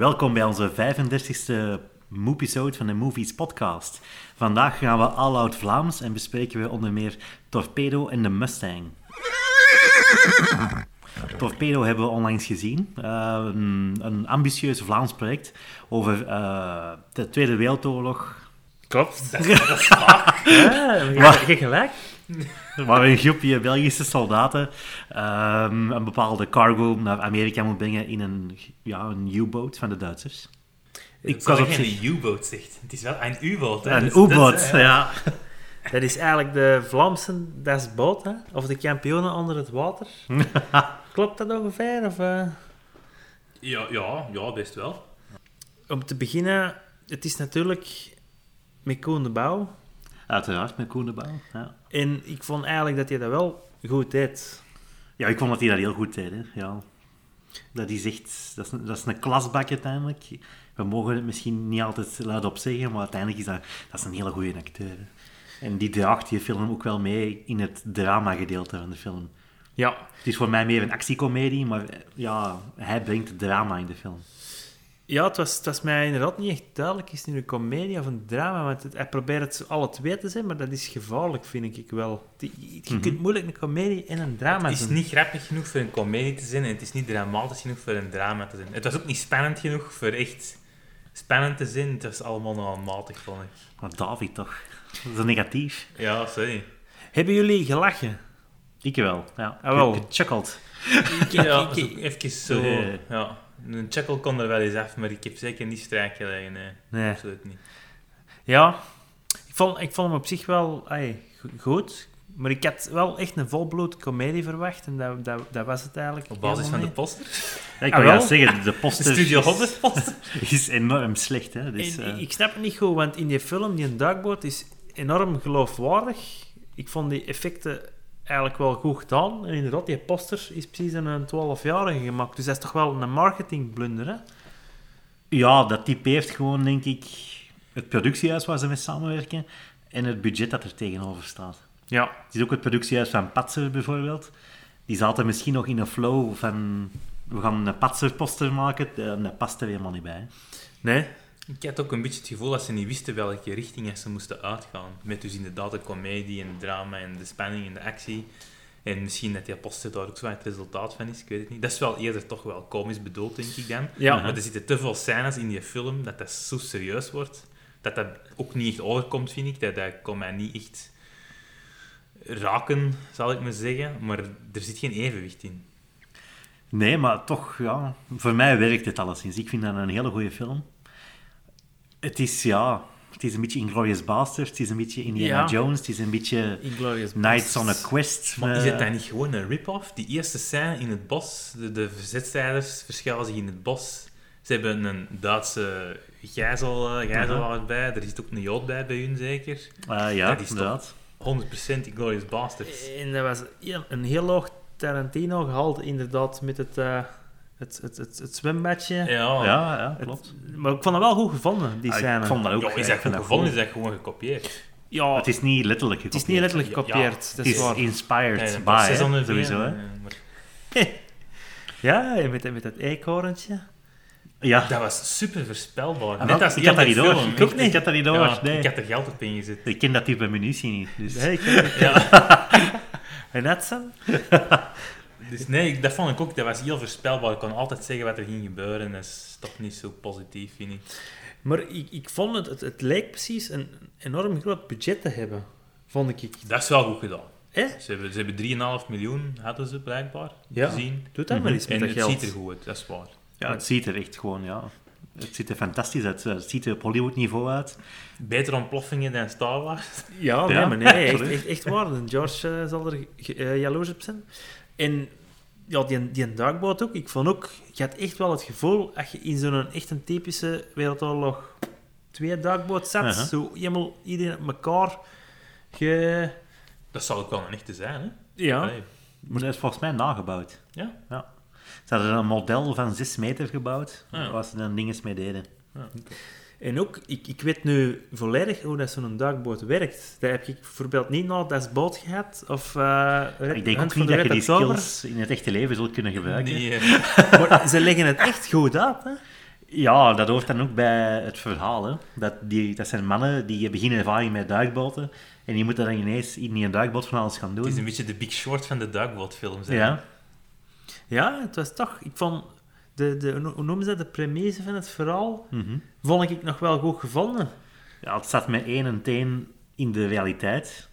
Welkom bij onze 35e episode van de Movies Podcast. Vandaag gaan we all out Vlaams en bespreken we onder meer Torpedo en de Mustang. Torpedo hebben we onlangs gezien. Uh, een, een, ambitieus Vlaams project over uh, de Tweede Wereldoorlog. Klopt, dat, is waar. ja, je gelijk. Waar een groepje Belgische soldaten um, een bepaalde cargo naar Amerika moet brengen in een, ja, een U-boot van de Duitsers. Ik was op geen U-boot zegt. Het is wel een U-boot. Een dus U-boot, ja. ja. Dat is eigenlijk de Vlaamse das boot, hè? of de kampioenen onder het water. Klopt dat ongeveer? Of, uh... ja, ja, ja, best wel. Om te beginnen, het is natuurlijk met Koen de Bouw. Uiteraard, met Koen de Bouw. Ja. En ik vond eigenlijk dat hij dat wel goed deed. Ja, ik vond dat hij dat heel goed deed. Hè. Ja. Dat is echt... Dat is, een, dat is een klasbak uiteindelijk. We mogen het misschien niet altijd luid op zeggen, maar uiteindelijk is dat, dat is een hele goede acteur. En die draagt die film ook wel mee in het drama-gedeelte van de film. Ja. Het is voor mij meer een actiecomedie, maar ja, hij brengt drama in de film. Ja, het was, het was mij inderdaad niet echt duidelijk. Is het nu een comedie of een drama? Want het, hij probeert het alle twee te zijn, maar dat is gevaarlijk, vind ik wel. Je, je kunt mhm. moeilijk een comedie en een drama Het is niet grappig genoeg voor een comedie te zijn en het is niet dramatisch genoeg voor een drama te zijn. Het was ook niet spannend genoeg voor echt spannend te zijn. Het was allemaal nogal matig, vond ik. Maar David toch? Dat is negatief. Ja, sorry. Hebben jullie gelachen? Ik wel, ja. Ah, wel. Gechuckeld. ja, even zo... Ja. Een chuckle kon er wel eens af, maar ik heb zeker niet strijk gelegen. Nee, nee. absoluut niet. Ja, ik vond, ik vond hem op zich wel ay, goed. Maar ik had wel echt een volbloed comedie verwacht. En dat, dat, dat was het eigenlijk. Op basis van de poster? Ja, ik ah, wil zeggen, de poster... De Studio poster is enorm slecht. Hè? Dus, uh... Ik snap het niet goed, want in die film, die duikboot, is enorm geloofwaardig. Ik vond die effecten eigenlijk wel goed gedaan. En inderdaad, die poster is precies een 12-jarige gemaakt. Dus dat is toch wel een marketingblunder, hè? Ja, dat typeert gewoon, denk ik, het productiehuis waar ze mee samenwerken en het budget dat er tegenover staat. Ja. Het is ook het productiehuis van Patser bijvoorbeeld. Die zaten misschien nog in een flow van we gaan een Patser-poster maken. Dat past er helemaal niet bij. Nee. Ik had ook een beetje het gevoel dat ze niet wisten welke richting ze moesten uitgaan. Met dus inderdaad de comedie en drama en de spanning en de actie. En misschien dat die poster daar ook zo het resultaat van is, ik weet het niet. Dat is wel eerder toch wel komisch bedoeld, denk ik dan. Ja. Maar er zitten te veel scènes in die film dat dat zo serieus wordt. Dat dat ook niet echt overkomt, vind ik. Dat, dat kon mij niet echt raken, zal ik maar zeggen. Maar er zit geen evenwicht in. Nee, maar toch, ja. Voor mij werkt het alleszins. Ik vind dat een hele goede film. Het is, ja... Het is een beetje Inglourious Basterds, het is een beetje Indiana Jones, het is een beetje Knights on a Quest. Maar is het dan niet gewoon een rip-off? Die eerste scène in het bos, de, de verzetstrijders verschuilen zich in het bos. Ze hebben een Duitse gijzel, uh, gijzelaar bij, er zit ook een Jood bij bij hun zeker. Uh, ja, dat is inderdaad. 100% Inglourious Basterds. En dat was een heel hoog Tarantino gehaald, inderdaad, met het, uh, het, het, het, het zwembadje. Ja, ja, ja klopt. maar ik vond het wel goed gevonden, die scène. ik vond dat ook. Ja, is dat goed gevonden, is dat gewoon gekopieerd. Ja, het is niet letterlijk gekopieerd. Het is niet letterlijk gekopieerd. Ja, het is, inspired by, hè, sowieso. Hè. Ja, met, met dat eekhoorntje. Ja. Dat was super voorspelbaar. Ah, Net als ik had dat niet door. Ik, ik, ik had dat niet door. Ja, nee. Ik had er geld op ingezet. Ik ken dat type munitie niet. Dus. Nee, ik ken ja. En dat zijn? Dus nee, dat vond ik ook. Dat was heel voorspelbaar. Ik kon altijd zeggen wat er ging gebeuren. Dat is toch niet zo positief, vind ik. Maar ik, ik vond het, het, het leek precies een enorm groot budget te hebben. Vond ik. Dat is wel goed gedaan. Eh? Ze hebben, ze hebben 3,5 miljoen, hadden ze blijkbaar, ja. gezien. Doe dat maar eens met en dat het geld. ziet er goed uit, dat is waar. Ja, het ziet er echt gewoon, ja. Het ziet er fantastisch uit. Het ziet er op Hollywood-niveau uit. Betere ontploffingen dan Star Wars. Ja, nee, maar nee, echt, echt, echt waar. George uh, zal er uh, jaloers op zijn. En ja, die, die duikboot ook. Ik vond ook... Je had echt wel het gevoel, als je in zo'n echt een typische Wereldoorlog 2 duikboot zat, uh -huh. zo helemaal iedereen op elkaar ge... Dat zal ook wel een echte zijn, hè? Ja. Allee. Maar dat is volgens mij nagebouwd. Ja? Ja. Ze hadden een model van 6 meter gebouwd, Ja. waar ze dan dingen mee deden. Ja, oké. En ook, ik, ik weet nu volledig hoe dat zo'n duikboot werkt. Dat heb ik bijvoorbeeld niet naar dat boot gehad. Of, uh, Ik denk ook niet dat je die skills in het echte leven zult kunnen gebruiken. Nee, Maar ze leggen het echt goed uit, hè? Ja, dat hoort dan ook bij het verhaal. Hè. Dat, die, dat zijn mannen die geen ervaring met duikboten. En die moeten dan ineens in die duikboot van alles gaan doen. Het is een beetje de Big Short van de duikbootfilms. hè. Ja, Ja, het was toch... Ik vond... De, de, hoe noemen ze dat? De premisse van het verhaal mhm. vond ik nog wel goed gevonden. ja, het zat met één en teen in de realiteit.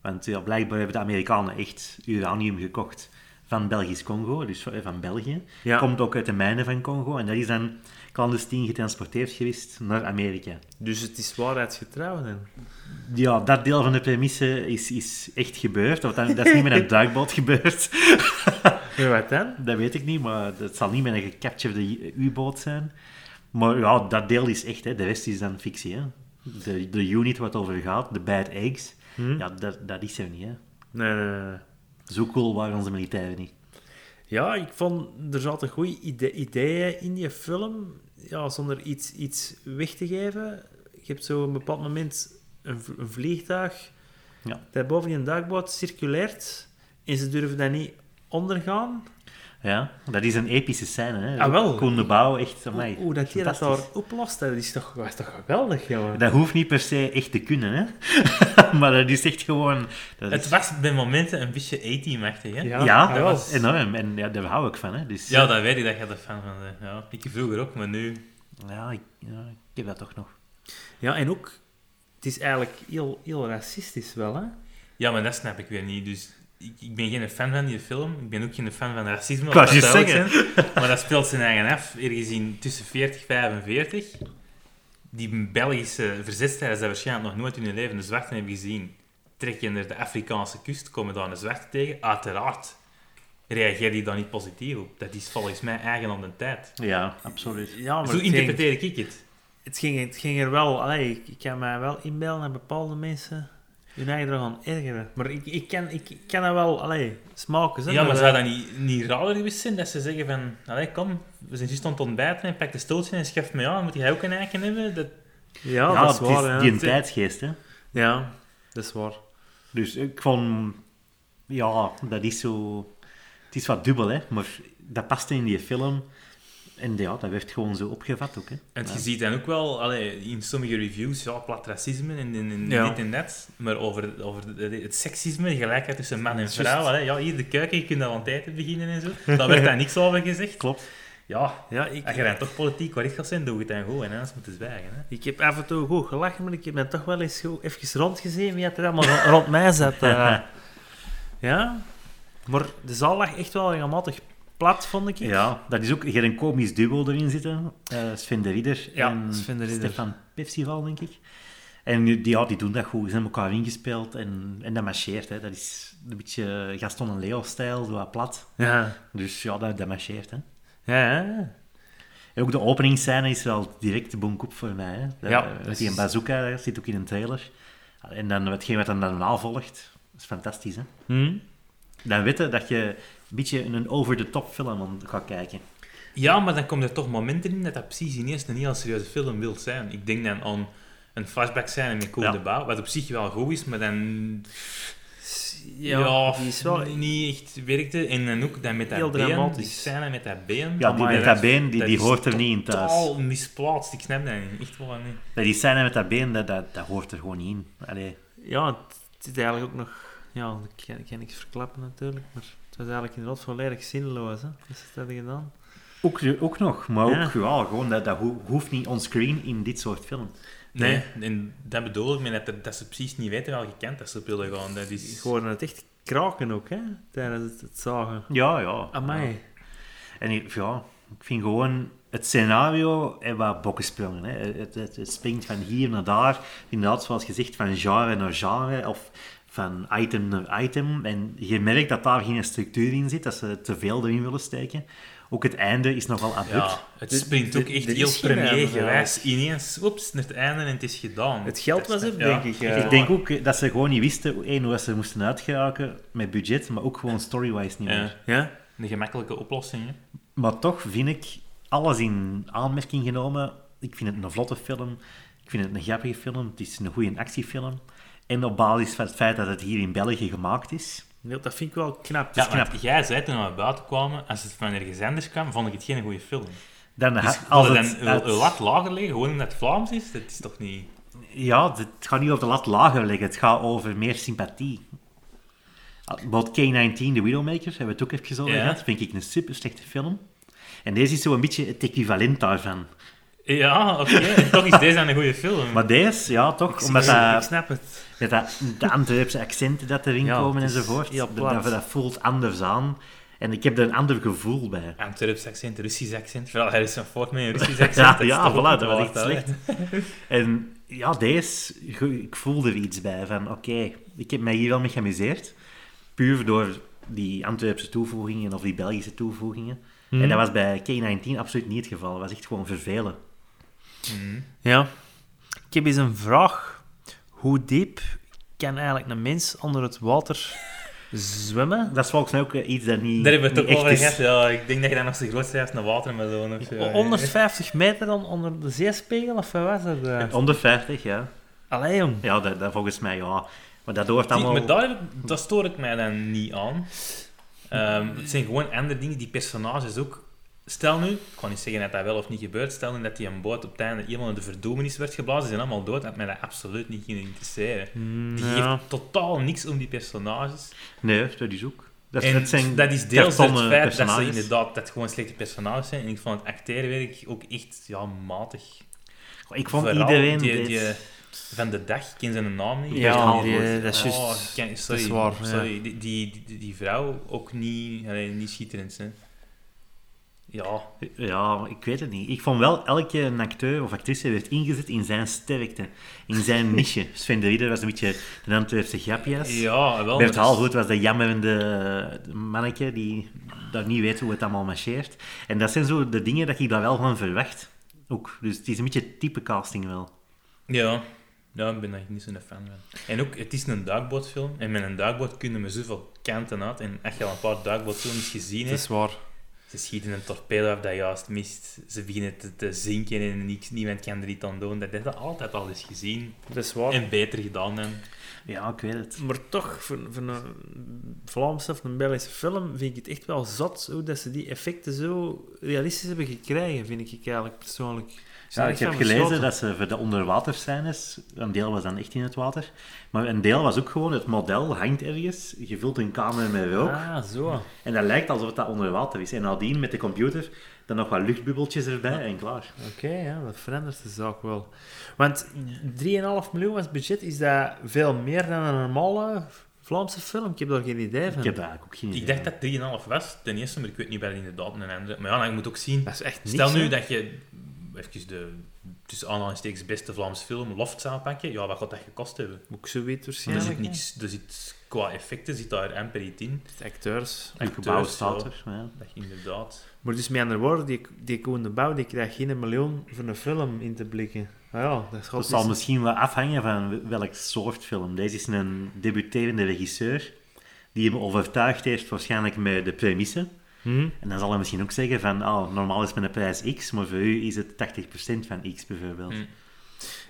Want ja, blijkbaar hebben de Amerikanen echt uranium gekocht van Belgisch Congo, dus van van België. Ja. Komt ook uit de mijnen van Congo. En dat is dan clandestien getransporteerd geweest naar Amerika. Dus het is waarheidsgetrouw. dan. Ja, dat deel van de premisse is, is echt gebeurd. Of dat, dat is niet met een duikboot gebeurd. Wat dan? Dat weet ik niet, maar het zal niet met een gecaptured U-boot zijn. Maar ja, dat deel is echt, hè. de rest is dan fictie. Hè. De, de unit wat over gaat, de bad eggs, Hm? ja, dat, dat is er niet. Hè. Nee, nee, nee. Zo cool waren onze militairen niet. Ja, ik vond er zaten goede ide- ideeën in die film. Ja, zonder iets, iets weg te geven. Je hebt zo op een bepaald moment een, een vliegtuig Ja. dat boven die duikboot circuleert. En ze durven dat niet ondergaan. Ja, dat is een epische scène. Hè. Ah, wel. Koen de Bouw, echt, amai, hoe dat je dat daar oplost, dat is toch, dat is toch geweldig, jongen. Dat hoeft niet per se echt te kunnen, hè. maar dat is echt gewoon... Dat Het is- was bij momenten een beetje A-team-achtig, hè? Ja, ja, dat was- was enorm. En ja, daar hou ik van, hè. Dus, Ja, dat weet ik dat je er fan van bent. Ja, ik vroeger ook, maar nu... ja, ik, ja, ik heb dat toch nog. Ja, en ook, het is eigenlijk heel, heel racistisch wel, hè. Ja, maar dat snap ik weer niet. Dus ik, ik ben geen fan van die film. Ik ben ook geen fan van racisme. Dat zijn. Maar dat speelt zijn eigen af. Ergens in tussen 40 en 45. Die Belgische verzetstrijders dat waarschijnlijk nog nooit in hun leven de zwarten hebben gezien, trekken naar de Afrikaanse kust, komen daar een zwarte tegen. Uiteraard reageer die dan niet positief op. Dat is volgens mij eigen aan de tijd. Ja, absoluut. Ja, maar Zo interpreteer ik het. het, ging, het ging er wel... Allee, ik, ik kan mij wel inbeelden dat bepaalde mensen hun eigen er gaan ergeren. Maar ik, ik, kan, ik, ik kan dat wel... Allee, smaken, hè. Ja, maar dat- zou dat niet, niet raar geweest zijn dat ze zeggen van... Allee, kom, we zijn juist aan het ontbijten en pak de stoeltje en schaf me aan. Moet jij ook een eiken hebben? Dat... Ja, Ja, dat is waar, is ja. die Het- tijdsgeest, hè. Ja, dat is waar. Dus ik vond... Ja, dat is zo... Het is wat dubbel, hè. Maar dat paste in die film. En ja, dat werd gewoon zo opgevat ook, hè. En Ja. je ziet dan ook wel allee, in sommige reviews, ja, plat racisme en, en, en Ja. dit en dat. Maar over, over de- het seksisme, de gelijkheid tussen man en vrouw. Allee, ja, hier de keuken, je kunt al aan eten beginnen en zo. Daar werd daar niks over gezegd. Klopt. Ja, Ja, ik, als je dan toch politiek correct gaat zijn, doe het dan goed. En anders moet je zwijgen. Hè. ik heb af en toe goed gelachen, maar ik heb dan toch wel eens goed even rondgezien wie het er allemaal ro- rond mij zat. eh. ja, maar de zaal lag echt wel regelmatig plat, vond ik. Ja, dat is ook... Hebt een komisch duo erin zitten. eh, Sven de Ridder Ja, en Sven de Ridder. Stefan Pefsival, denk ik. En die, ja, die doen dat goed. Ze hebben elkaar ingespeeld en, en dat marcheert. Hè. Dat is een beetje Gaston en Leo-stijl, zo wat plat. Ja, Dus ja, dat, dat marcheert. Hè. ja, ja. En ook de openingsscène is wel direct de voor mij. Hè. Dat- Ja, dat die is- bazooka, dat zit ook in een trailer. En dan hetgeen wat dan daarna volgt, is fantastisch. Hè. Hm? Dan weet je dat je een beetje een over-the-top film aan gaat kijken. Ja, maar dan komen er toch momenten in dat dat precies ineens een heel serieuze film wil zijn. Ik denk dan aan een flashback scène met Ja. de Bouw, wat op zich wel goed is, maar dan Ja, ja, die is wel... niet echt werkte. En dan ook dan met dat Heel been, die dramatisch. scène met dat been. Ja, die met dat- dat been, die, dat die hoort er niet in thuis. Totaal misplaatst, ik snap dat niet. Echt wel niet. Die scène met dat been, dat, dat, dat hoort er gewoon niet in. Allee. Ja, het, is eigenlijk ook nog... Ja, ik kan, ik kan niks verklappen natuurlijk, maar het was eigenlijk inderdaad volledig zinloos, hè. Dus dat hebben gedaan. Ook, ook nog, maar ook ja, gewoon, dat, dat ho- hoeft niet onscreen in dit soort film. Nee, en dat bedoel ik, met dat, dat ze precies niet weten welke kant dat ze op willen gaan. Dat is... Ik hoorde het echt kraken ook, hè, tijdens het, het zagen. Ja, ja. Amai. Ja. En ik, ja, ik vind gewoon het scenario en wat bokkensprongen. Hè. Het, het, het springt van hier naar daar, inderdaad, zoals gezegd, van genre naar genre of van item naar item. En je merkt dat daar geen structuur in zit, dat ze te veel erin willen steken. Ook het einde is nogal abrupt. Ja, het Dit- springt ook echt heel premiergewijs. Ineens, oeps, naar het einde en het is gedaan. Het geld was op, Ja. denk ik. ja. Ik denk ook eh, dat ze gewoon niet wisten één, hoe ze moesten uitgeraken met budget, maar ook gewoon story-wise niet Ja. meer. Ja? De gemakkelijke oplossing, hè. Maar toch vind ik alles in aanmerking genomen. Ik vind het een vlotte film. Ik vind het een grappige film. Het is een goede actiefilm. En op basis van het feit dat het hier in België gemaakt is. Nee, dat vind ik wel knap. Ja, is knap. want jij zei toen we buiten kwamen, als het van ergens anders kwam, vond ik het geen goede film. Dan, Dus als als dan het een lat lager liggen, gewoon omdat het Vlaams is, dat is toch niet... Ja, het gaat niet over de lat lager liggen. Het gaat over meer sympathie. About K-19, The Widowmakers, hebben we het ook even over Ja. gehad. Vind ik een super slechte film. En deze is zo een beetje het equivalent daarvan. Ja, oké. Toch is deze dan een goede film. Maar deze, ja, toch? Ik, Omdat ik dat, snap het. met dat, de Antwerpse accenten dat erin Ja, komen is enzovoort. dat, dat, voelt anders aan. En ik heb er een ander gevoel bij. Antwerps accent, Russisch accent. Vooral Harrison Ford met een Russisch accent. Ja, dat is ja voilà, dat was echt slecht. En ja, deze, ik voelde er iets bij van, oké, ik heb mij hier wel mee geamuseerd. Puur door die Antwerpse toevoegingen of die Belgische toevoegingen. Mhm. En dat was bij K-19 absoluut niet het geval. Dat was echt gewoon vervelen. Mhm. Ja. Ik heb eens een vraag. Hoe diep kan eigenlijk een mens onder het water zwemmen? Dat is volgens mij ook eh, iets dat niet, Daar hebben we het niet ook echt over is. gehad. Ja, ik denk dat je dan nog zo groot schrijft naar water met zo'n of zo. 150 meter dan onder de zeespiegel, of wat was dat? eh? Onder 50, ja. Allee, jong. Ja, dat, dat volgens mij, ja. Maar dat hoort allemaal... maar daar, daar stoor ik mij dan niet aan. Ehm, het zijn gewoon andere dingen. Die personages ook. Stel nu, ik kan niet zeggen dat dat wel of niet gebeurt, stel nu dat die een boot op het einde iemand in de verdoemenis werd geblazen, ze zijn allemaal dood, dat mij dat absoluut niet ging interesseren. Die Ja. geeft totaal niks om die personages. Nee, dat is ook... Dat, en dat zijn dat is deels het feit dat ze personages. inderdaad dat gewoon slechte personages zijn. En ik vond het acteerwerk ook echt ja, matig. Ik vond Vooral iedereen... Die, die, van de dag, ik ken zijn naam niet. Ja, die, dat is Oh, juist... sorry, dat is waar, ja. sorry. Die, die, die, die vrouw ook niet, allee, niet schitterend. Hè. Ja, Ja, ik weet het niet. Ik vond wel elke acteur of actrice werd ingezet in zijn sterkte, in zijn niche. Sven de Ridder was een beetje de Antwerpse grapjas. ja wel. Bert Haalgoed was de jammerende manneke die daar niet weet hoe het allemaal marcheert. En dat zijn zo de dingen dat ik daar wel van verwacht. Ook. Dus het is een beetje type casting wel. Ja, ja, ik ben daar niet zo'n fan van. En ook, het is een duikbootfilm. En met een duikboot kunnen we zoveel kanten uit. En als je al een paar duikbootfilms gezien Dat is waar. Ze schieten een torpedo af dat juist mist. Ze beginnen te, te zinken en niks, niemand kan er iets aan doen. Dat heb je altijd al eens gezien. Dat is waar. En beter gedaan dan. Ja, ik weet het. Maar toch, voor, voor een Vlaamse of een Belgische film, vind ik het echt wel zot hoe dat ze die effecten zo realistisch hebben gekregen, vind ik eigenlijk persoonlijk. Ja, ik heb gelezen dat ze voor de onderwaterscènes, een deel was dan echt in het water, maar een deel was ook gewoon, het model hangt ergens, je vult een kamer met rook, Ah, zo. en dat lijkt alsof het dat onder water is. En nadien met de computer dan nog wat luchtbubbeltjes erbij en klaar. Oké, ja, dat verandert de zaak wel. Want 3,5 miljoen als budget, is dat veel meer dan een normale Vlaamse film? Ik heb daar geen idee van. Ik heb daar eigenlijk ook geen idee Ik dacht dat 3,5 was, ten eerste, maar ik weet niet bij inderdaad een andere. Maar ja, je moet ook zien. Dat is echt niks, Stel nu hè? dat je even de tussen aanhalingstekens beste Vlaamse film Loft zou pakken, ja, wat gaat dat gekost hebben? Ook zo weet Er waarschijnlijk. zit niks, er zit, qua effecten zit daar amper iets in. acteurs. Het gebouw acteurs, staat ja. er. Ja. Dat inderdaad. Maar dus met andere woorden, die, die de Bouw die krijgt geen miljoen voor een film in te blikken. Ah ja, dat zal misschien wel afhangen van welk soort film. Deze is een debuterende regisseur die hem overtuigd heeft waarschijnlijk met de premisse. Hm? En dan zal hij misschien ook zeggen van, oh, normaal is mijn prijs X, maar voor u is het 80% van X bijvoorbeeld. Hm.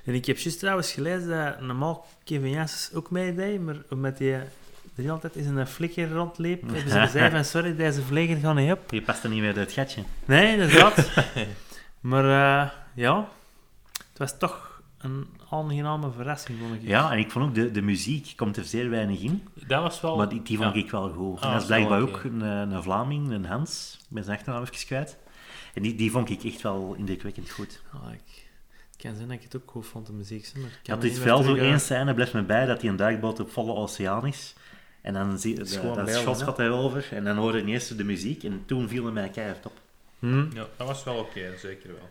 En ik heb juist trouwens gelezen dat normaal Kevin Janssens ook meedeed, maar omdat hij er altijd in een flikker rondliep, hebben ze gezegd van sorry, deze vleger gaat niet op. Je past er niet meer uit het gatje. Nee, inderdaad. maar eh, ja, het was toch een aangename verrassing, vond ik. Ja, en ik vond ook de, de muziek komt er zeer weinig in, Dat was wel. maar die, die vond ja. ik wel goed. Ah, en dat is blijkbaar ook een, eh, een Vlaming, een Hans, ik ben zijn achternaam even kwijt. En die, die vond ik echt wel indrukwekkend goed. Ah, ik, het kan zijn dat ik het ook goed vond, de muziek. Maar ik kan Ja, het is wel zo terug, eh, één scène, blijft me bij, dat hij een duikboot op volle oceaan is. En dan zie je, dat schot gaat daarover. En dan hoorde je eerst de muziek. En toen viel het mij keihard op. hm? Ja, dat was wel oké, zeker wel.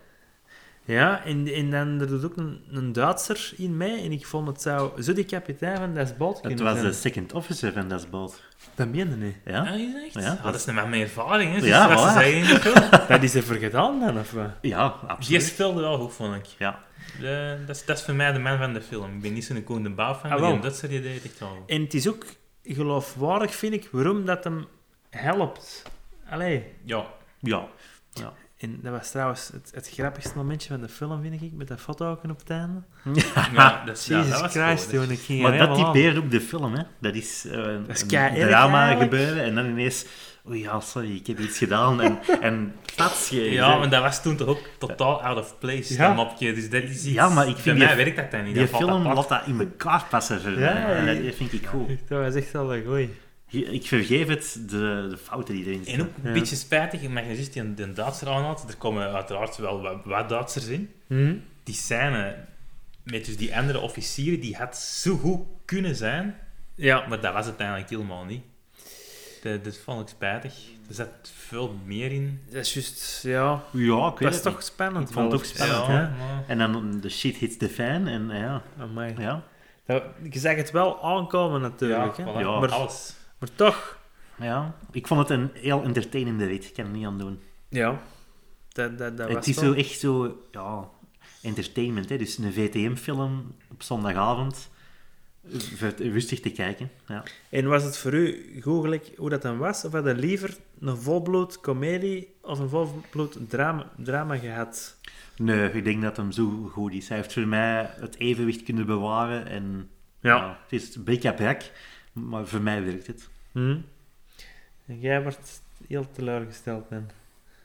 Ja, en, en dan er doet ook een, een Duitser in mij. En ik vond het zou zo die kapitein van dat boot Het was zijn. de second officer van dat boot. Dat meende niet. Ja? Ah, is echt? Ja, Ah, dat- dat is nog mijn ervaring, hè? Dus Ja, wat ze voilà. zeggen in de film. Dat is er voor gedaan dan, of wat? Ja, Die absoluut. speelde wel goed, vond ik. Ja. De- dat, is, dat is voor mij de man van de film. Ik ben niet zo'n Koen de Bouw fan, Ah, maar die Duitser die deed echt wel. En het is ook geloofwaardig, vind ik, waarom dat hem helpt. Allee, Ja, Ja. En dat was trouwens het, het grappigste momentje van de film, vind ik, met dat foto ook op het einde. Ja, dat, is- ja, Jesus dat was Christ, toen ik ging Maar dat typeert ook de film, hè. Dat is, eh, een, is drama eigenlijk. gebeuren en dan ineens... Oei, ja, sorry, ik heb iets gedaan. En, en pats, je- Ja, maar dat was toen toch ook totaal out of place, Ja. dat mopje. Dus dat is iets... Ja, maar ik Bij vind mij die- werkt dat dan niet. Die dat film laat dat in elkaar passen voor Ja, mij. En ja. dat vind ik goed. Dat was echt wel een goeie. Ik vergeef het, de, de fouten die erin En zitten. ook een Ja. beetje spijtig, je juist die, die Duitser aanhaalt. Er komen uiteraard wel wat, wat Duitsers in. Hm? Die scène met dus die andere officieren, die had zo goed kunnen zijn, Ja. maar dat was het eigenlijk helemaal niet. Dat, dat vond ik spijtig. Er zat veel meer in. Dat is juist, ja... Ja, ik weet Dat is het toch niet. spannend. Ik vond het ook spannend, ja, hè? maar- En dan de shit hits the fan. En ja, Amai. ja. Dat, je zag het wel aankomen natuurlijk, ja, hè. voilà, Ja. Maar, alles. Maar toch... ja. Ik vond het een heel entertainende rit. Ik kan er niet aan doen. Ja. Dat, dat, dat was het is wel- zo echt zo... Ja, entertainment, hè. Dus een VTM-film op zondagavond. Het rustig te kijken. Ja. En was het voor u goed gelijk hoe dat dan was? Of had je liever een volbloed comedie of een volbloed drama, drama gehad? Nee, ik denk dat hem zo goed is. Hij heeft voor mij het evenwicht kunnen bewaren. En Ja. het is brak, maar voor mij werkt het. Hm? En jij wordt heel teleurgesteld, man.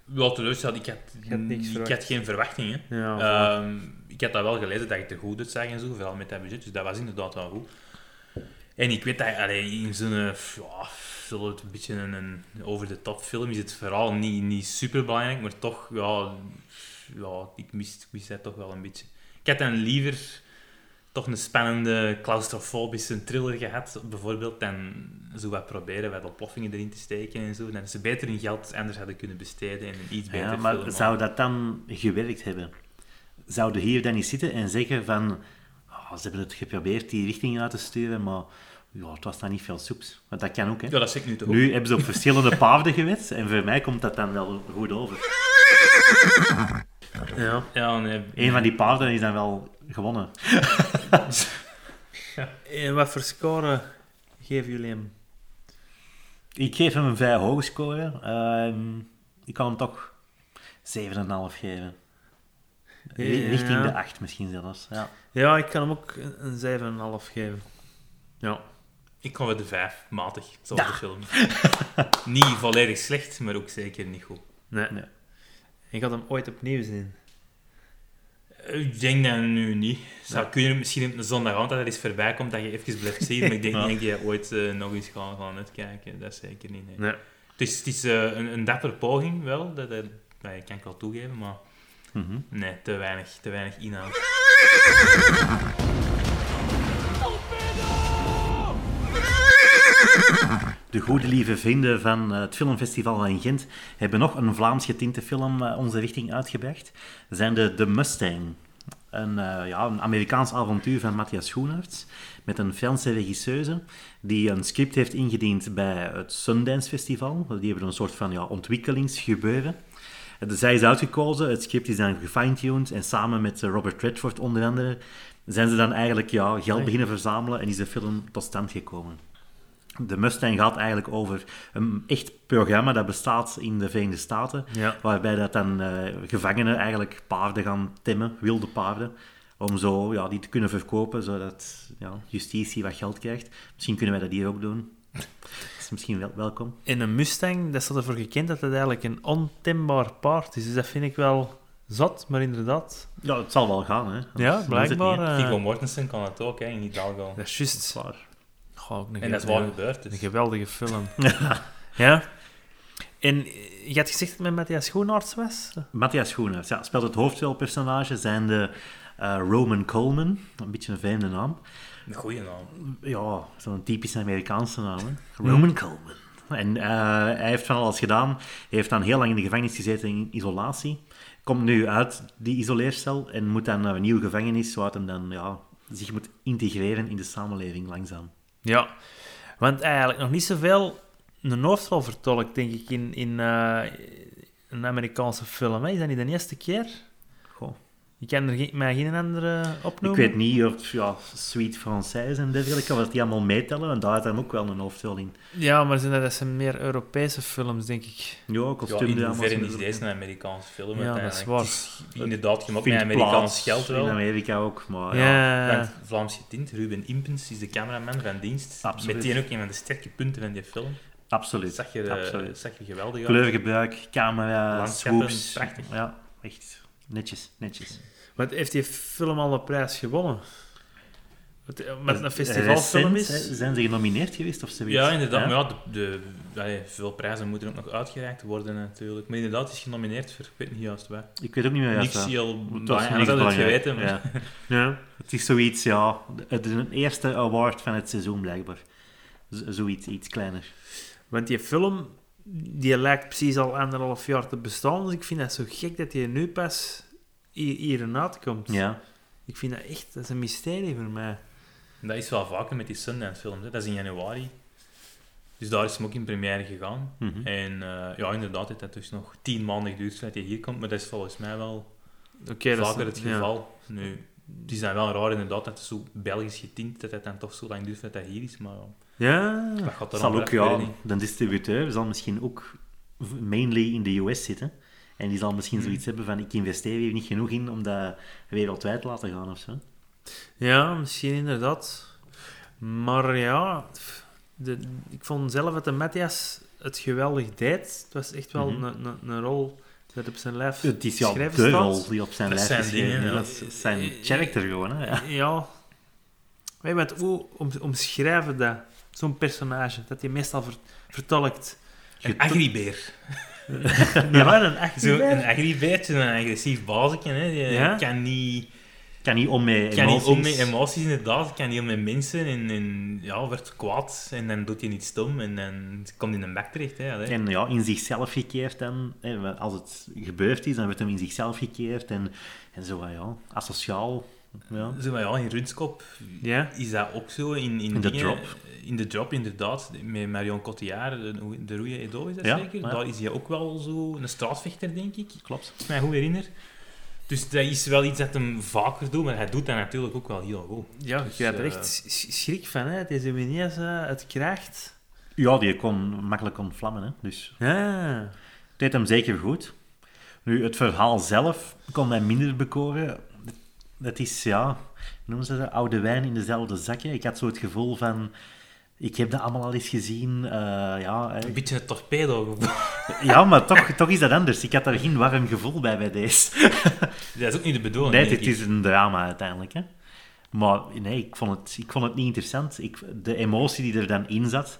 Wel teleurgesteld, ik had, Je had niks ik had geen verwachtingen. Ja. Ehm, ik had dat wel gelezen dat ik het er goed uitzag en zo, vooral met dat budget, dus dat was inderdaad wel goed. En ik weet dat allee, in zo'n ja, een beetje een, een over-de-top film is het verhaal niet, niet super belangrijk, maar toch, ja, ja ik, mis, ik mis dat toch wel een beetje. Ik had dan liever toch een spannende, claustrofobische thriller gehad, bijvoorbeeld, dan zo wat proberen wat oplossingen erin te steken en zo. Dan ze beter hun geld anders hadden kunnen besteden en een iets beter Ja, maar zou dat dan gewerkt hebben? Zouden hier dan niet zitten en zeggen van... "Ah, ze hebben het geprobeerd die richting uit te sturen, maar ja, het was dan niet veel soeps. Want dat kan ook, hè. Ja, dat zeg ik nu toch. Nu hebben ze op verschillende paarden gewet en voor mij komt dat dan wel goed over. ja. Ja, nee. Eén van die paarden is dan wel gewonnen. En wat voor score geven jullie hem? Ik geef hem een vrij hoge score. Ehm, ik kan hem toch 7,5 geven. Ja. Richting de 8 misschien zelfs. Ja. Ja, ik kan hem ook een- een 7,5 geven. Ja. Ik kom met de vijf, matig, zoals Ja. de film. niet volledig slecht, maar ook zeker niet goed. Nee. Nee. Ik had hem ooit opnieuw zien. Ik denk dat nu niet. Zou Ja. kunnen misschien op een zondagavond dat er eens voorbij komt dat je even blijft zien, maar ik denk Ja. niet dat je ooit eh, nog eens gaan, gaan uitkijken. Dat is zeker niet. Nee. Nee. Het is, het is eh, een, een dapper poging wel, dat, dat, dat kan ik wel toegeven, maar Mhm. nee, te weinig, te weinig inhoud. De goede lieve vrienden van eh, het filmfestival van Gent hebben nog een Vlaams getinte film eh, onze richting uitgebracht. Dat zijn de The Mustang. Een, eh, ja, een Amerikaans avontuur van Matthias Schoenaerts met een Franse regisseuse die een script heeft ingediend bij het Sundance Festival. Die hebben een soort van ja, ontwikkelingsgebeuren. Zij is uitgekozen, het script is dan gefine-tuned en samen met Robert Redford onder andere zijn ze dan eigenlijk ja, geld beginnen verzamelen en is de film tot stand gekomen. De Mustang gaat eigenlijk over een echt programma dat bestaat in de Verenigde Staten, Ja. waarbij dat dan eh, gevangenen eigenlijk paarden gaan temmen, wilde paarden, om zo ja, die te kunnen verkopen, zodat ja, justitie wat geld krijgt. Misschien kunnen wij dat hier ook doen. Dat is misschien wel welkom. In een Mustang, dat staat ervoor gekend dat het eigenlijk een ontembaar paard is. Dus dat vind ik wel zot, maar inderdaad. Ja, het zal wel gaan, hè. Anders- Ja, blijkbaar. Viggo Mortensen kan het ook, hè, in Hidalgo. dat is juist. Ook een En dat is waar een- gebeurd. Een Dus. geweldige film. ja. En eh, je had gezegd dat het met Matthias Schoenaerts was? Matthias Schoenaerts, ja, speelt het hoofdrolpersonage, zijn de eh, Roman Coleman, een beetje een vreemde naam. Een goede naam. Ja, zo'n typische Amerikaanse naam. hè. Roman Coleman. En eh, hij heeft van alles gedaan. Hij heeft dan heel lang in de gevangenis gezeten in isolatie. Komt nu uit die isoleercel en moet dan naar een nieuwe gevangenis, waar hij dan ja, zich moet integreren in de samenleving langzaam. Ja. Want eigenlijk nog niet zoveel een hoofdrol vertolkt, denk ik, in, in eh, een Amerikaanse film. Is dat niet de eerste keer? Je kan er geen, maar geen andere Ik opnoemen? weet niet of ja, Sweet Française en dergelijke, of die allemaal meetellen, en daar had hij ook wel een hoofdrol in. Ja, maar zijn dat, dat zijn meer Europese films, denk ik. Ja, Ja, kostuumdrama's. in hoeverre is deze een Amerikaanse film? Ja, dat is waar. Het is inderdaad gemaakt met Amerikaans geld wel. In Amerika ook, maar ja, ja. Want Vlaams getint, Ruben Impens is de cameraman van dienst. Absoluut. Meteen ook een van de sterke punten van die film. absoluut. Dat zag je, absoluut. zag je geweldig uit. Kleurgebruik, camera, swoops. prachtig. Ja, echt netjes, netjes. Want heeft die film al een prijs gewonnen? Wat- Met een Recent, festivalfilm is? Zijn ze genomineerd geweest of zoiets? Ja, inderdaad. Maar ja, de, de, allee, veel prijzen moeten ook nog uitgereikt worden natuurlijk. Maar inderdaad, het is genomineerd voor, ik weet niet juist waar. Ik weet ook niet meer juist Niks heel Het belangrijk, dat had het geweten. Maar. ja. Ja. Het is zoiets, ja, het is een eerste award van het seizoen blijkbaar. Z- zoiets, iets kleiner. Want die film, die lijkt precies al anderhalf jaar te bestaan. Dus ik vind dat zo gek dat die nu pas hier, hierin uitkomt. Ja, Ik vind dat echt, dat is een mysterie voor mij. Dat is wel vaker met die Sundance films. Hè. Dat is in januari. Dus daar is hem ook in première gegaan. mhm. En eh, ja, inderdaad, het heeft dus nog tien maanden geduurd voordat hij hier komt. Maar dat is volgens mij wel Oké, dat is- vaker het ja. geval. Nu, is dan wel raar inderdaad dat het zo Belgisch getint dat het dan toch zo lang duurt voordat hij hier is. Maar Ja, dat gaat er zal dan ook, ja, de distributeur zal misschien ook mainly in de US zitten. En die zal misschien Mhm. zoiets hebben van, ik investeer hier niet genoeg in om dat wereldwijd te laten gaan of zo. ja, misschien inderdaad. Maar ja, de, ik vond zelf dat de Matthias het geweldig deed. Het was echt wel Mhm. een, een, een rol dat op zijn lijf Het is ja de rol die op zijn Dat lijf zijn geschreven dingen, is. ja. Dat is zijn character gewoon, hè. Ja. Ja. Weet je wat, hoe om, omschrijven dat? Zo'n personage, dat je meestal ver, vertolkt. Een agribeer. Ja, een Zo, actie. een een agressief bazetje. Hè. Die Ja? kan niet... Kan niet om met kan niet emoties. om met emoties, inderdaad. Kan niet om met mensen. En, en ja, wordt kwaad. En dan doet hij iets stom. En dan komt hij in een bek terecht. Hè, allee. En ja, in zichzelf gekeerd dan. Hè, als het gebeurd is, dan wordt hem in zichzelf gekeerd. En, en zo, ja, asociaal. Ja. Zo, maar ja, in Rutskop Ja? is dat ook zo. In, in, In de dingen- drop. In de drop, inderdaad. Met Marion Cotillard, de, de Rouille Edo is dat Ja, zeker? ja. Daar is hij ook wel zo een straatvechter, denk ik. Klopt. Als ik mij goed herinner. Dus dat is wel iets dat hem vaker doet, maar hij doet dat natuurlijk ook wel heel goed. Ja, je Dus, krijgt er eh, echt s- schrik van, hè. Deze Menias eh, het krijgt. Ja, die kon makkelijk ontvlammen. Hè. Dus Ja. het deed hem zeker goed. Nu, het verhaal zelf kon mij minder bekoren. Het is, ja, noemen ze dat? Oude wijn in dezelfde zakje. Ik had zo het gevoel van... Ik heb dat allemaal al eens gezien. eh, ja. Een beetje een torpedo. ja, maar toch, toch is dat anders. Ik had daar geen warm gevoel bij bij deze. dat is ook niet de bedoeling. Nee, het is een drama uiteindelijk. Hè. Maar nee, ik vond, het, ik vond het niet interessant. Ik, de emotie die er dan in zat,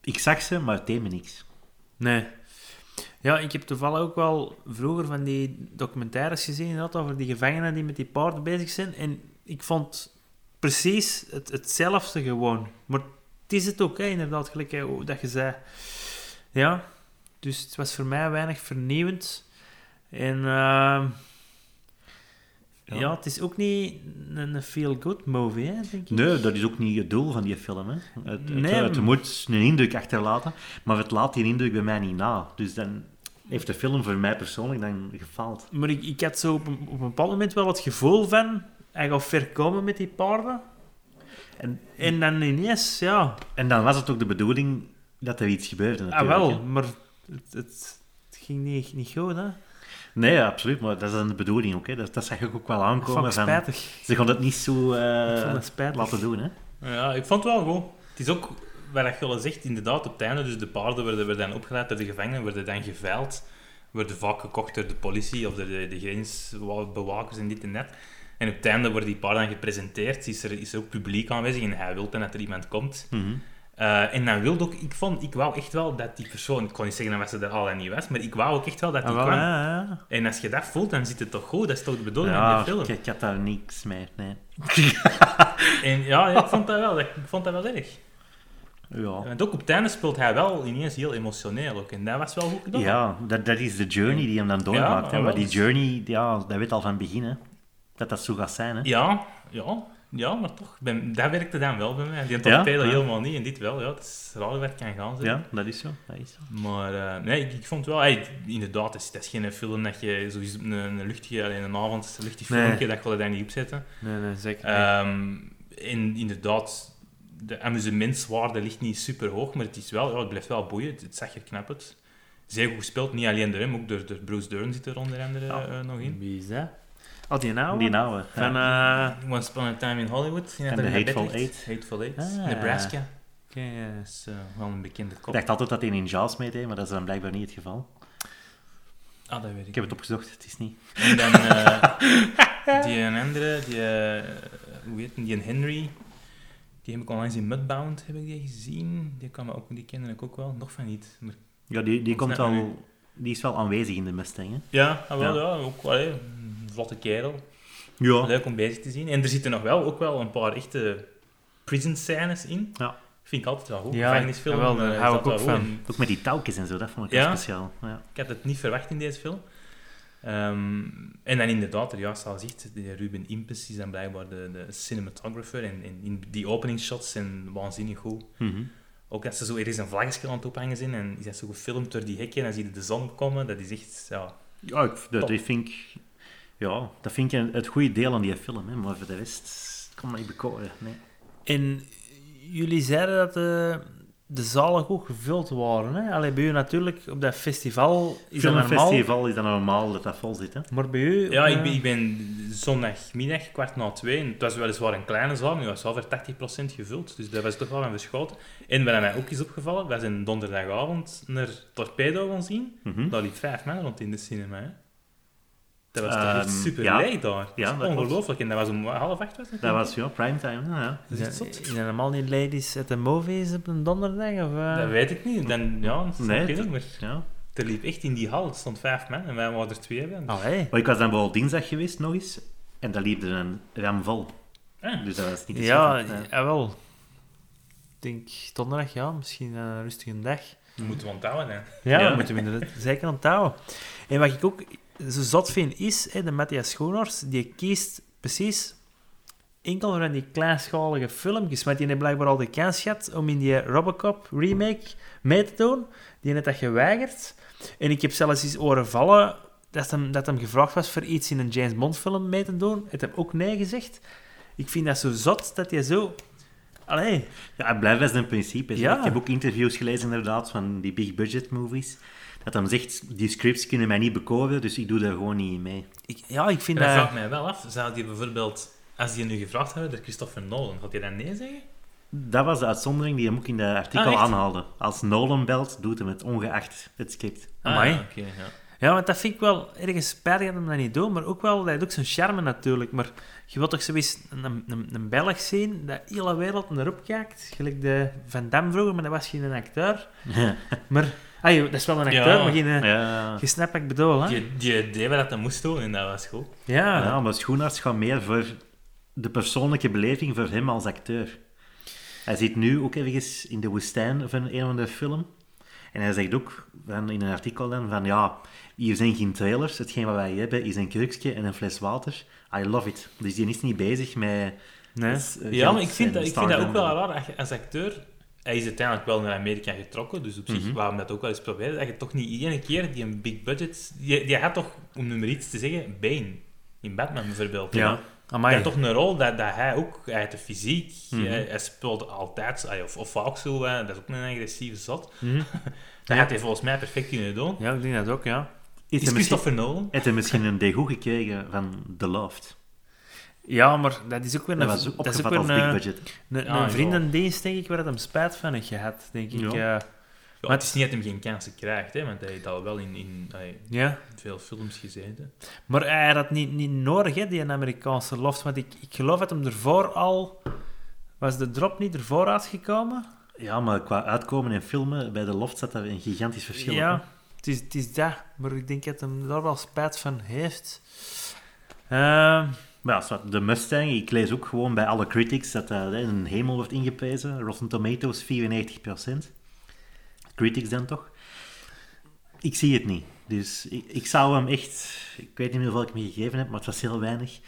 ik zag ze, maar het deed me niks. Nee. Ja, ik heb toevallig ook wel vroeger van die documentaires gezien inderdaad, over die gevangenen die met die paarden bezig zijn. En ik vond precies het, hetzelfde gewoon. Maar het is het ook, hè, inderdaad, gelijk hè, dat je zei. Ja, dus het was voor mij weinig vernieuwend. En ehm, ja. Ja. het is ook niet een, feel-good movie, hè, denk ik. Nee, dat is ook niet het doel van die film. Hè. Het, Nee, het moet een indruk achterlaten, maar het laat die indruk bij mij niet na. Dus dan heeft de film voor mij persoonlijk dan gefaald. Maar ik, ik had zo op een, op een bepaald moment wel het gevoel van... Hij gaat ver komen met die paarden. En, En dan ineens, ja... en dan was het ook de bedoeling dat er iets gebeurde Ah, natuurlijk. wel, hè. maar het, het, het ging niet, niet goed, hè. Nee, absoluut, maar dat is dan de bedoeling ook. Hè. Dat, dat zag ik ook wel Ik vond aankomen. Van, spijtig. ze gaan het niet zo eh, Ik vond het spijtig. laten doen. Hè. Ja, ik vond het wel goed. Het is ook, wat je al zegt, inderdaad, op het einde, dus de paarden werden, werden dan opgeleid door de gevangenen, werden dan geveild, werden vaak gekocht door de politie of door de, de grensbewakers en dit en dat. En op het einde worden die paarden dan gepresenteerd, is er, is er ook publiek aanwezig en hij wil dan dat er iemand komt. Mhm. Eh, en dan wilde ook, ik vond, ik wou echt wel dat die persoon, ik kon niet zeggen dat ze er al en niet was, maar ik wou ook echt wel dat die Ah, kwam. ja, ja. En als je dat voelt, dan zit het toch goed, dat is toch de bedoeling Ja, van die film. ik, ik had daar niks mee. Nee. En ja, ja, ik vond dat wel, ik vond dat wel erg. Ja. Want ook op het einde speelt hij wel ineens heel emotioneel ook. En dat was wel goed gedaan. Ja, dat, dat is de journey die hem dan doormaakt. Ja. Maar die journey, ja, dat weet al van het begin. Hè. Dat dat zo gaat zijn. Hè. Ja, ja. Ja, maar toch, dat werkte dan wel bij mij. Die torpedo Ja. helemaal niet en dit wel. Ja, het is raar hoe dat kan gaan. Zeg. Ja, dat is zo. Dat is zo. Maar eh, nee, ik, ik vond wel, hey, inderdaad, het is, dat is geen film dat je sowieso een, een luchtige, alleen een avond, een luchtig Nee. filmpje, dat wil je daar niet opzetten. Nee, nee, zeker. Ehm en inderdaad, de amusementswaarde ligt niet super hoog, maar het is wel, ja, het blijft wel boeien. Het, het zag er knap uit. Zeer goed gespeeld, niet alleen door hem, ook door, door Bruce Dern zit er onder andere Ja. eh, nog in. Wie is dat? Oh, die nou? Die nauwe. Van, ja. eh, Once Upon a Time in Hollywood. En The Hateful Eight. Hateful Eight. Ah. Nebraska. oké, ja. Dat is eh, wel een bekende Ik kop. dacht altijd dat hij in Jaws meedeed, maar dat is dan blijkbaar niet het geval. Ah, dat weet ik. Ik heb het opgezocht, het is niet. En dan eh, die een andere, die, eh, hoe heet die, een Henry, die heb ik onlangs in Mudbound heb ik die gezien. Die, kan me ook, die kende ik ook wel, nog van niet. Maar, Ja, die, die, komt wel, die is wel aanwezig in de Mustang. Hè? ja, ah, wel, Ja. ja. ook wel, vlotte kerel. Ja. Leuk om bezig te zien. En er zitten nog wel, ook wel een paar echte prison scènes in. Ja. Vind ik altijd wel goed. Ja, Gevangenisfilm, jawel, daar eh, is hou ik ook van. En Ook met die touwtjes en zo, dat vond ik Ja. wel speciaal. Ja. Ik had het niet verwacht in deze film. Ehm, en dan inderdaad, er juist al zegt, die Ruben Impes is dan blijkbaar de, de cinematographer. En, en in die openingsshots zijn waanzinnig goed. Mhm. Ook dat ze zo ergens een vlaggetje aan het ophangen zijn en is dat zo gefilmd door die hekken en dan zie je de zon komen. Dat is echt, ja... Ja, ik, dat, vind ik, ja, dat vind ik het goede deel aan die film. Hè, maar voor de rest kan me niet bekoren. Nee. En jullie zeiden dat de, de zalen goed gevuld waren. Hè? Allee, bij u natuurlijk, op dat festival is dat normaal. Filmfestival is dan normaal dat dat vol zit. Hè? Maar bij u... Ja, ik ben, ik ben zondagmiddag, kwart na twee, en het was weliswaar een kleine zaal, maar die was wel voor 80% gevuld. Dus dat was toch wel een verschoten. En wat mij ook is opgevallen, we zijn donderdagavond naar Torpedo gaan zien. Mhm. Daar liep vijf man rond in de cinema. Hè. Dat was toch echt super ja. leeg daar. Ja, dat dat is klopt. ongelooflijk. En dat was om half acht, was het? Dat was ja, primetime. Ja. Dat is Zijn zot. zijn helemaal niet ladies at the movies op een donderdag? Of, eh? Dat weet ik niet. Dan, ja, dat Nee, nee, dat- ik, maar Ja. er liep echt in die hal, er stond vijf man en wij waren er twee bij. Allee. Maar ik was dan wel dinsdag geweest nog eens. En daar liep er een ram vol. Ah. Dus dat was niet te Ja, schatten, jawel. Ik denk donderdag, ja. Misschien een rustige dag. Dat moeten we onthouden. Hè. Ja, Ja. dat moeten we inderdaad zeker onthouden. En wat ik ook zo zot vind is, hè, de Matthias Schoonhorst, die kiest precies enkel van die kleinschalige filmpjes, maar die heeft blijkbaar al de kans gehad om in die Robocop remake mee te doen. Die heeft dat geweigerd. En ik heb zelfs eens horen vallen dat hem, dat hem gevraagd was voor iets in een James Bond film mee te doen. Het heb ook nee gezegd. Ik vind dat zo zot dat je zo... Allee, Ja, het blijft best een principe. zeg. Ja. Ik heb ook interviews gelezen inderdaad van die big budget movies. Dat hij zegt, die scripts kunnen mij niet bekoren, dus ik doe daar gewoon niet mee. ik, ja, ik vind En dat dat... vraagt mij wel af, zou die bijvoorbeeld, als die nu gevraagd hadden door Christopher Nolan, had hij dan nee zeggen? Dat was de uitzondering die hem ook in de artikel Ah, aanhaalde. Als Nolan belt, doet hem het ongeacht het script. Amai. Ah, oké, ja. Ja, want dat vind ik wel ergens spijtig dat hem dat niet doet, maar ook wel, dat heeft ook zijn charme natuurlijk. Maar je wilt toch zoiets een, een, een Belg zien, dat de hele wereld naar op kijkt. Gelijk de Van Damme vroeger, maar dat was geen acteur. Maar, ah, joh, dat is wel een acteur, Ja. maar geen... eh, Ja, Je snapt wat ik bedoel, hè? Die, die deed wat hij moest doen en dat was goed. Ja. ja, maar Schoenaerts gaat meer voor de persoonlijke beleving voor hem als acteur. Hij zit nu ook ergens in de woestijn van een of andere film. En hij zegt ook van, in een artikel dan van ja, hier zijn geen trailers. Hetgeen wat wij hebben is een krukje en een fles water. I love it. Dus die is niet bezig met... Nee. eh, Ja, maar ik vind, dat, ik vind dat ook wel raar. Als, je- als acteur, hij is uiteindelijk wel naar Amerika getrokken, dus op zich, Mhm. waarom dat ook wel eens proberen, dat je toch niet iedere keer die een big budget... Die, die had toch, om nummer iets te zeggen, Bane. In Batman bijvoorbeeld. Ja. Amai. Dat is toch een rol dat, dat hij ook uit de fysiek, Mhm. hij, hij speelt altijd, of, of vaak zo, dat is ook een agressieve zot. Mhm. Dat had hij volgens mij perfect kunnen doen. Ja, ik denk dat ook, ja. Is Is Christopher Nolan? heeft hij misschien een degoe gekregen van The Loft? Ja, maar dat is ook weer Dat een, was ook dat is ook opgevat weer als een, big budget. een, Ja, een vriendendienst, denk ik, waar het hem spijt van heeft gehad, denk ik. Ja. Ja. Ja, het is niet dat hij geen kansen krijgt, hè, want hij heeft al wel in, in ja. veel films gezeten. Maar hij had dat niet, niet nodig, hè, die Amerikaanse loft. Want ik, ik geloof dat hem ervoor al... Was de drop niet ervoor uitgekomen? Ja, maar qua uitkomen en filmen, bij The Loft zat daar een gigantisch verschil op, hè. Ja, het is, het is dat. Maar ik denk dat hem daar wel spijt van heeft. Ehm, Maar ja, de Mustang, ik lees ook gewoon bij alle critics dat dat in een hemel wordt ingeprezen. Rotten Tomatoes 94%. Critics dan toch? Ik zie het niet. Dus ik, ik zou hem echt... Ik weet niet meer hoeveel ik me gegeven heb, maar het was heel weinig.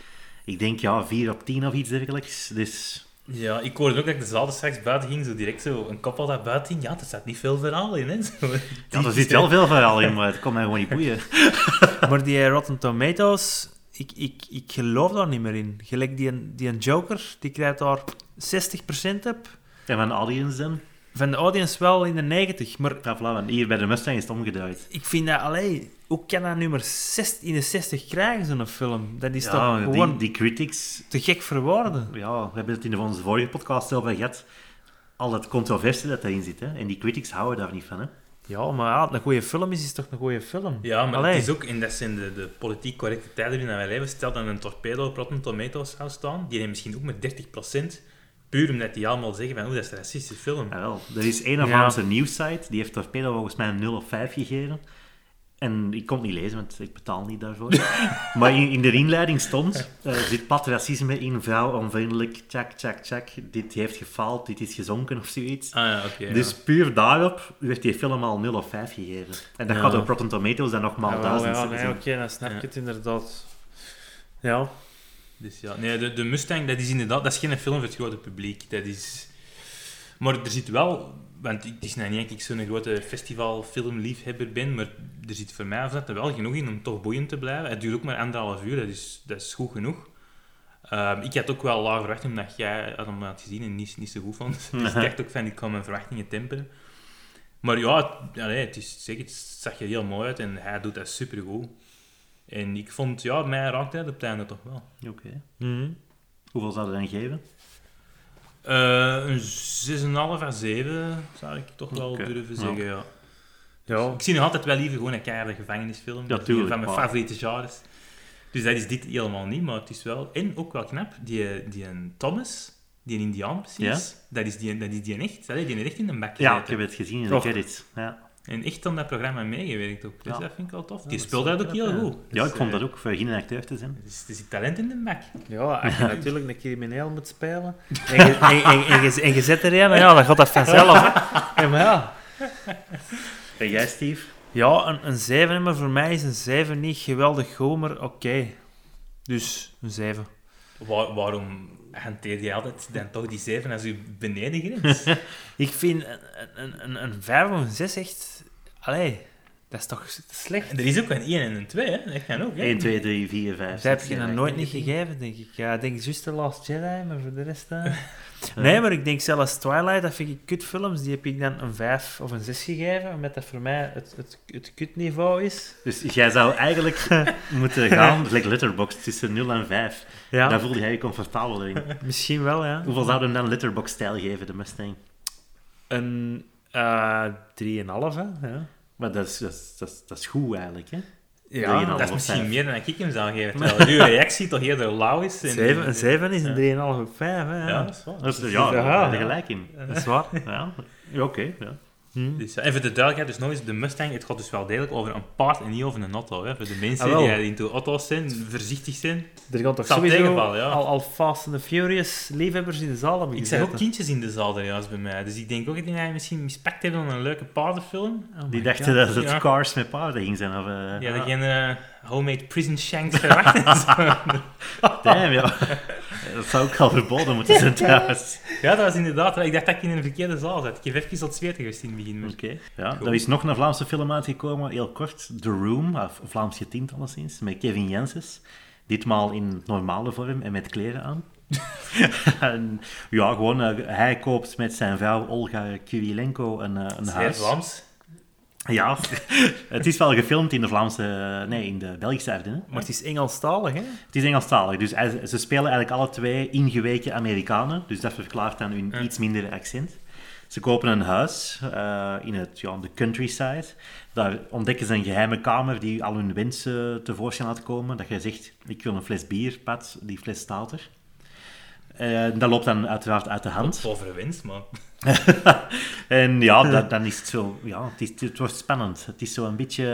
Ik denk ja, 4 op 10 of iets dergelijks. Dus Ja, ik hoorde ook dat ik de zaal straks buiten ging, zo direct zo een kop al dat buiten ging. Ja, er staat niet veel verhaal in, hè. Zo, ja, er zit wel veel verhaal in, maar het komt mij gewoon niet boeien. Maar die Rotten Tomatoes, ik, ik, ik geloof daar niet meer in. Gelijk die, die een Joker, die krijgt daar 60% op. En van audience dan? Van de audience wel in de 90, maar Ja, voilà, hier bij de Mustang is het omgedraaid. ik vind dat, allee, hoe kan dat nummer 60, in de 60 krijgen, zo'n film? Dat is Ja, toch die, gewoon die critics... te gek voor woorden. Ja, we hebben het in onze vorige podcast over gehad. Al dat controversie dat daarin zit, hè. En die critics houden daar niet van, hè. Ja, maar ja, een goede film is, is toch een goede film? Ja, maar Allee. het is ook, en dat zijn de, de politiek correcte tijden waarin wij leven, stel dat een torpedo op Rotten Tomatoes zou staan, die heeft misschien ook met 30%, puur omdat die allemaal zeggen van, oeh, dat is een racistische film. Jawel, er is één of Ja. Vlaamse nieuwssite, die heeft Torpedo volgens mij een 0 of 5 gegeven. En ik kon het niet lezen, want ik betaal niet daarvoor. maar in, in de inleiding stond, eh zit pad racisme in, vrouw onvriendelijk, tjak, tjak, tjak, dit heeft gefaald, dit is gezonken of zoiets. Ah ja, oké. Dus puur daarop werd die film al 0 of 5 gegeven. En dat Ja. gaat op Rotten Tomatoes dan nog maal Ja, wel, duizend ja, nee, oké, dan snap Ja. ik het inderdaad. Ja. Dus ja, nee, de, de Mustang, dat is inderdaad, dat is geen film voor het grote publiek. Dat is... Maar er zit wel, want het is nou niet dat ik zo'n grote festivalfilmliefhebber ben, maar er zit voor mij er wel genoeg in om toch boeiend te blijven. Het duurt ook maar anderhalf uur, dat is, dat is goed genoeg. Ehm, ik had ook wel laag verwacht, omdat jij had hem had gezien en niet, niet zo goed vond. Dus ik dacht ook van, ik kan mijn verwachtingen temperen. Maar ja, het, allee, het, is, zeg, het zag er heel mooi uit en hij doet dat supergoed. En ik vond, ja, mij raakte het op het einde toch wel. Oké. Mhm. Hoeveel zou je dan geven? Eh, een 6,5 à 7 zou ik toch wel durven ja. zeggen, ja. Ja. Ik zie nog altijd wel liever gewoon een keiharde gevangenisfilm. Ja, Dat is tuurlijk, Een van mijn maar- favoriete genres. Dus dat is dit helemaal niet, maar het is wel... En ook wel knap, die, die een Thomas, die een Indiaan precies, dat, is die, dat is die een echt. Allee, die heeft echt in de bak Ja, ik heb het gezien in de credits. Ja. En echt aan dat programma meegewerkt ook. Dus Ja. dat vind ik wel tof. Die speelt dat ook heel goed. ja, Dus, ik vond dat ook, voor geen acteur te zijn. Er is, er zit talent in de bak. Ja, als je natuurlijk een crimineel moet spelen en je, en, en, en je, en je zet er een, ja, dan gaat dat vanzelf. hè. Ja, maar ja. En jij, Steve? Ja, een, een 7, maar voor mij is een 7 niet geweldig goed, maar oké. Dus een 7. Waar- waarom hanteer je altijd dan toch die 7 als je benedengrens? Ik vind een, een, een, een 5 of een 6 echt... Allee, dat is toch slecht? er is ook een 1 en een 2, hè? Dat kan ook, hè? 1, 2, 3, 4, 5, Dat heb je nog nooit niet gegeven, denk ik. Ja, ik denk juist The Last Jedi, maar voor de rest... eh. Nee, maar ik denk zelfs Twilight, dat vind ik kutfilms, die heb ik dan een 5 of een 6 gegeven, omdat dat voor mij het, het, het kutniveau is. Dus jij zou eigenlijk moeten gaan, like Letterboxd, tussen 0 en 5. Ja, Daar voelde jij je comfortabeler in. misschien wel, ja. Hoeveel zou je dan Letterboxd-stijl geven, de Mustang? Een eh 3,5, hè. Ja. Maar dat is, dat is, dat is, dat is goed eigenlijk, hè? Ja. Dat is misschien vijf. meer dan ik hem zou geven. Terwijl uw reactie toch eerder lauw is. En, Zeven, een 7 is een 3,5 of 5, hè. Ja, Ja. dat is waar. Dat is, ja, daar heb je gelijk in. Dat is waar. Ja, ja oké. ja. Hm. Dus, ja, en voor de duidelijkheid, dus nog eens, de Mustang, het gaat dus wel degelijk over een paard en niet over een auto. Hè. Voor de mensen Ah, wel. die into auto's zijn, voorzichtig zijn. Er gaan toch sowieso ja. al, al Fast and the Furious liefhebbers in de zaal hebben Ik zag ook kindjes in de zaal daar juist bij mij. Dus ik denk ook dat die mij misschien mispakt aan een leuke paardenfilm. Oh Die dachten God. dat het Ja. cars met paarden ging zijn. Of, eh, Die hadden geen eh, homemade prison shanks verwacht. Damn, ja. Dat zou ook al verboden moeten zijn trouwens. ja, dat was inderdaad... Ik dacht dat ik in een verkeerde zaal zat. Ik heb even tot zweten geweest in het begin. maar- Oké. Ja, er is nog een Vlaamse film uitgekomen, heel kort. The Room, of Vlaams getint alleszins, met Kevin Jenses. Ditmaal in normale vorm en met kleren aan. en, ja, gewoon, eh, hij koopt met zijn vrouw Olga Kirilenko een, eh, een Zeer huis. Vlaams. Ja, het is wel gefilmd in de Vlaamse, nee, in de Belgische Ardennen. Maar het is Engelstalig, hè? Het is Engelstalig, dus ze spelen eigenlijk alle twee ingeweken Amerikanen, dus dat verklaart dan hun Ja. iets minder accent. Ze kopen een huis eh, in het, ja, de countryside. Daar ontdekken ze een geheime kamer die al hun wensen tevoorschijn laat komen. Dat je zegt, ik wil een fles bier, Pat, die fles staat er. Eh, dat loopt dan uiteraard uit de hand. Povere wens, man. En ja, dat, dan is het zo... Ja, het, is, het wordt spannend. Het is zo een beetje...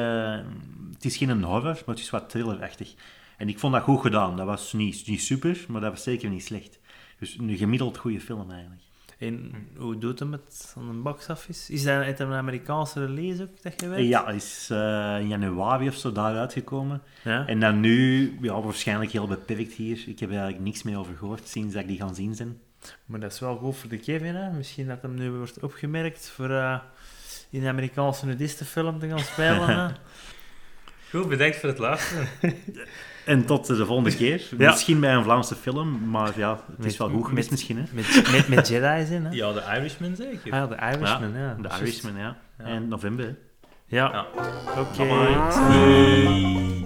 Het is geen horror, maar het is wat thrillerachtig. En ik vond dat goed gedaan. Dat was niet, niet super, maar dat was zeker niet slecht. Dus een gemiddeld goede film eigenlijk. En hoe doet hem het aan een box office? Is dat uit een Amerikaanse release ook dat je weet? Ja, is eh, in januari of zo daar uitgekomen. Ja? En dan nu, ja, waarschijnlijk heel beperkt hier. Ik heb er eigenlijk niks meer over gehoord sinds dat ik die gaan zien zijn. Maar dat is wel goed voor de Kevin, hè? Misschien dat hem nu wordt opgemerkt voor eh, in een Amerikaanse nudistenfilm te gaan spelen. hè? Goed, bedankt voor het luisteren. En tot de volgende keer. Ja. Misschien bij een Vlaamse film, maar ja, het is wel goed geweest met- misschien. Hè? met, met, met Jedi's in, hè? Ja, de Irishman zeker. Ah, de Irishman, ja. De. Irishman, ja. Ja. En november, hè. Ja, Ja. oké. Bye.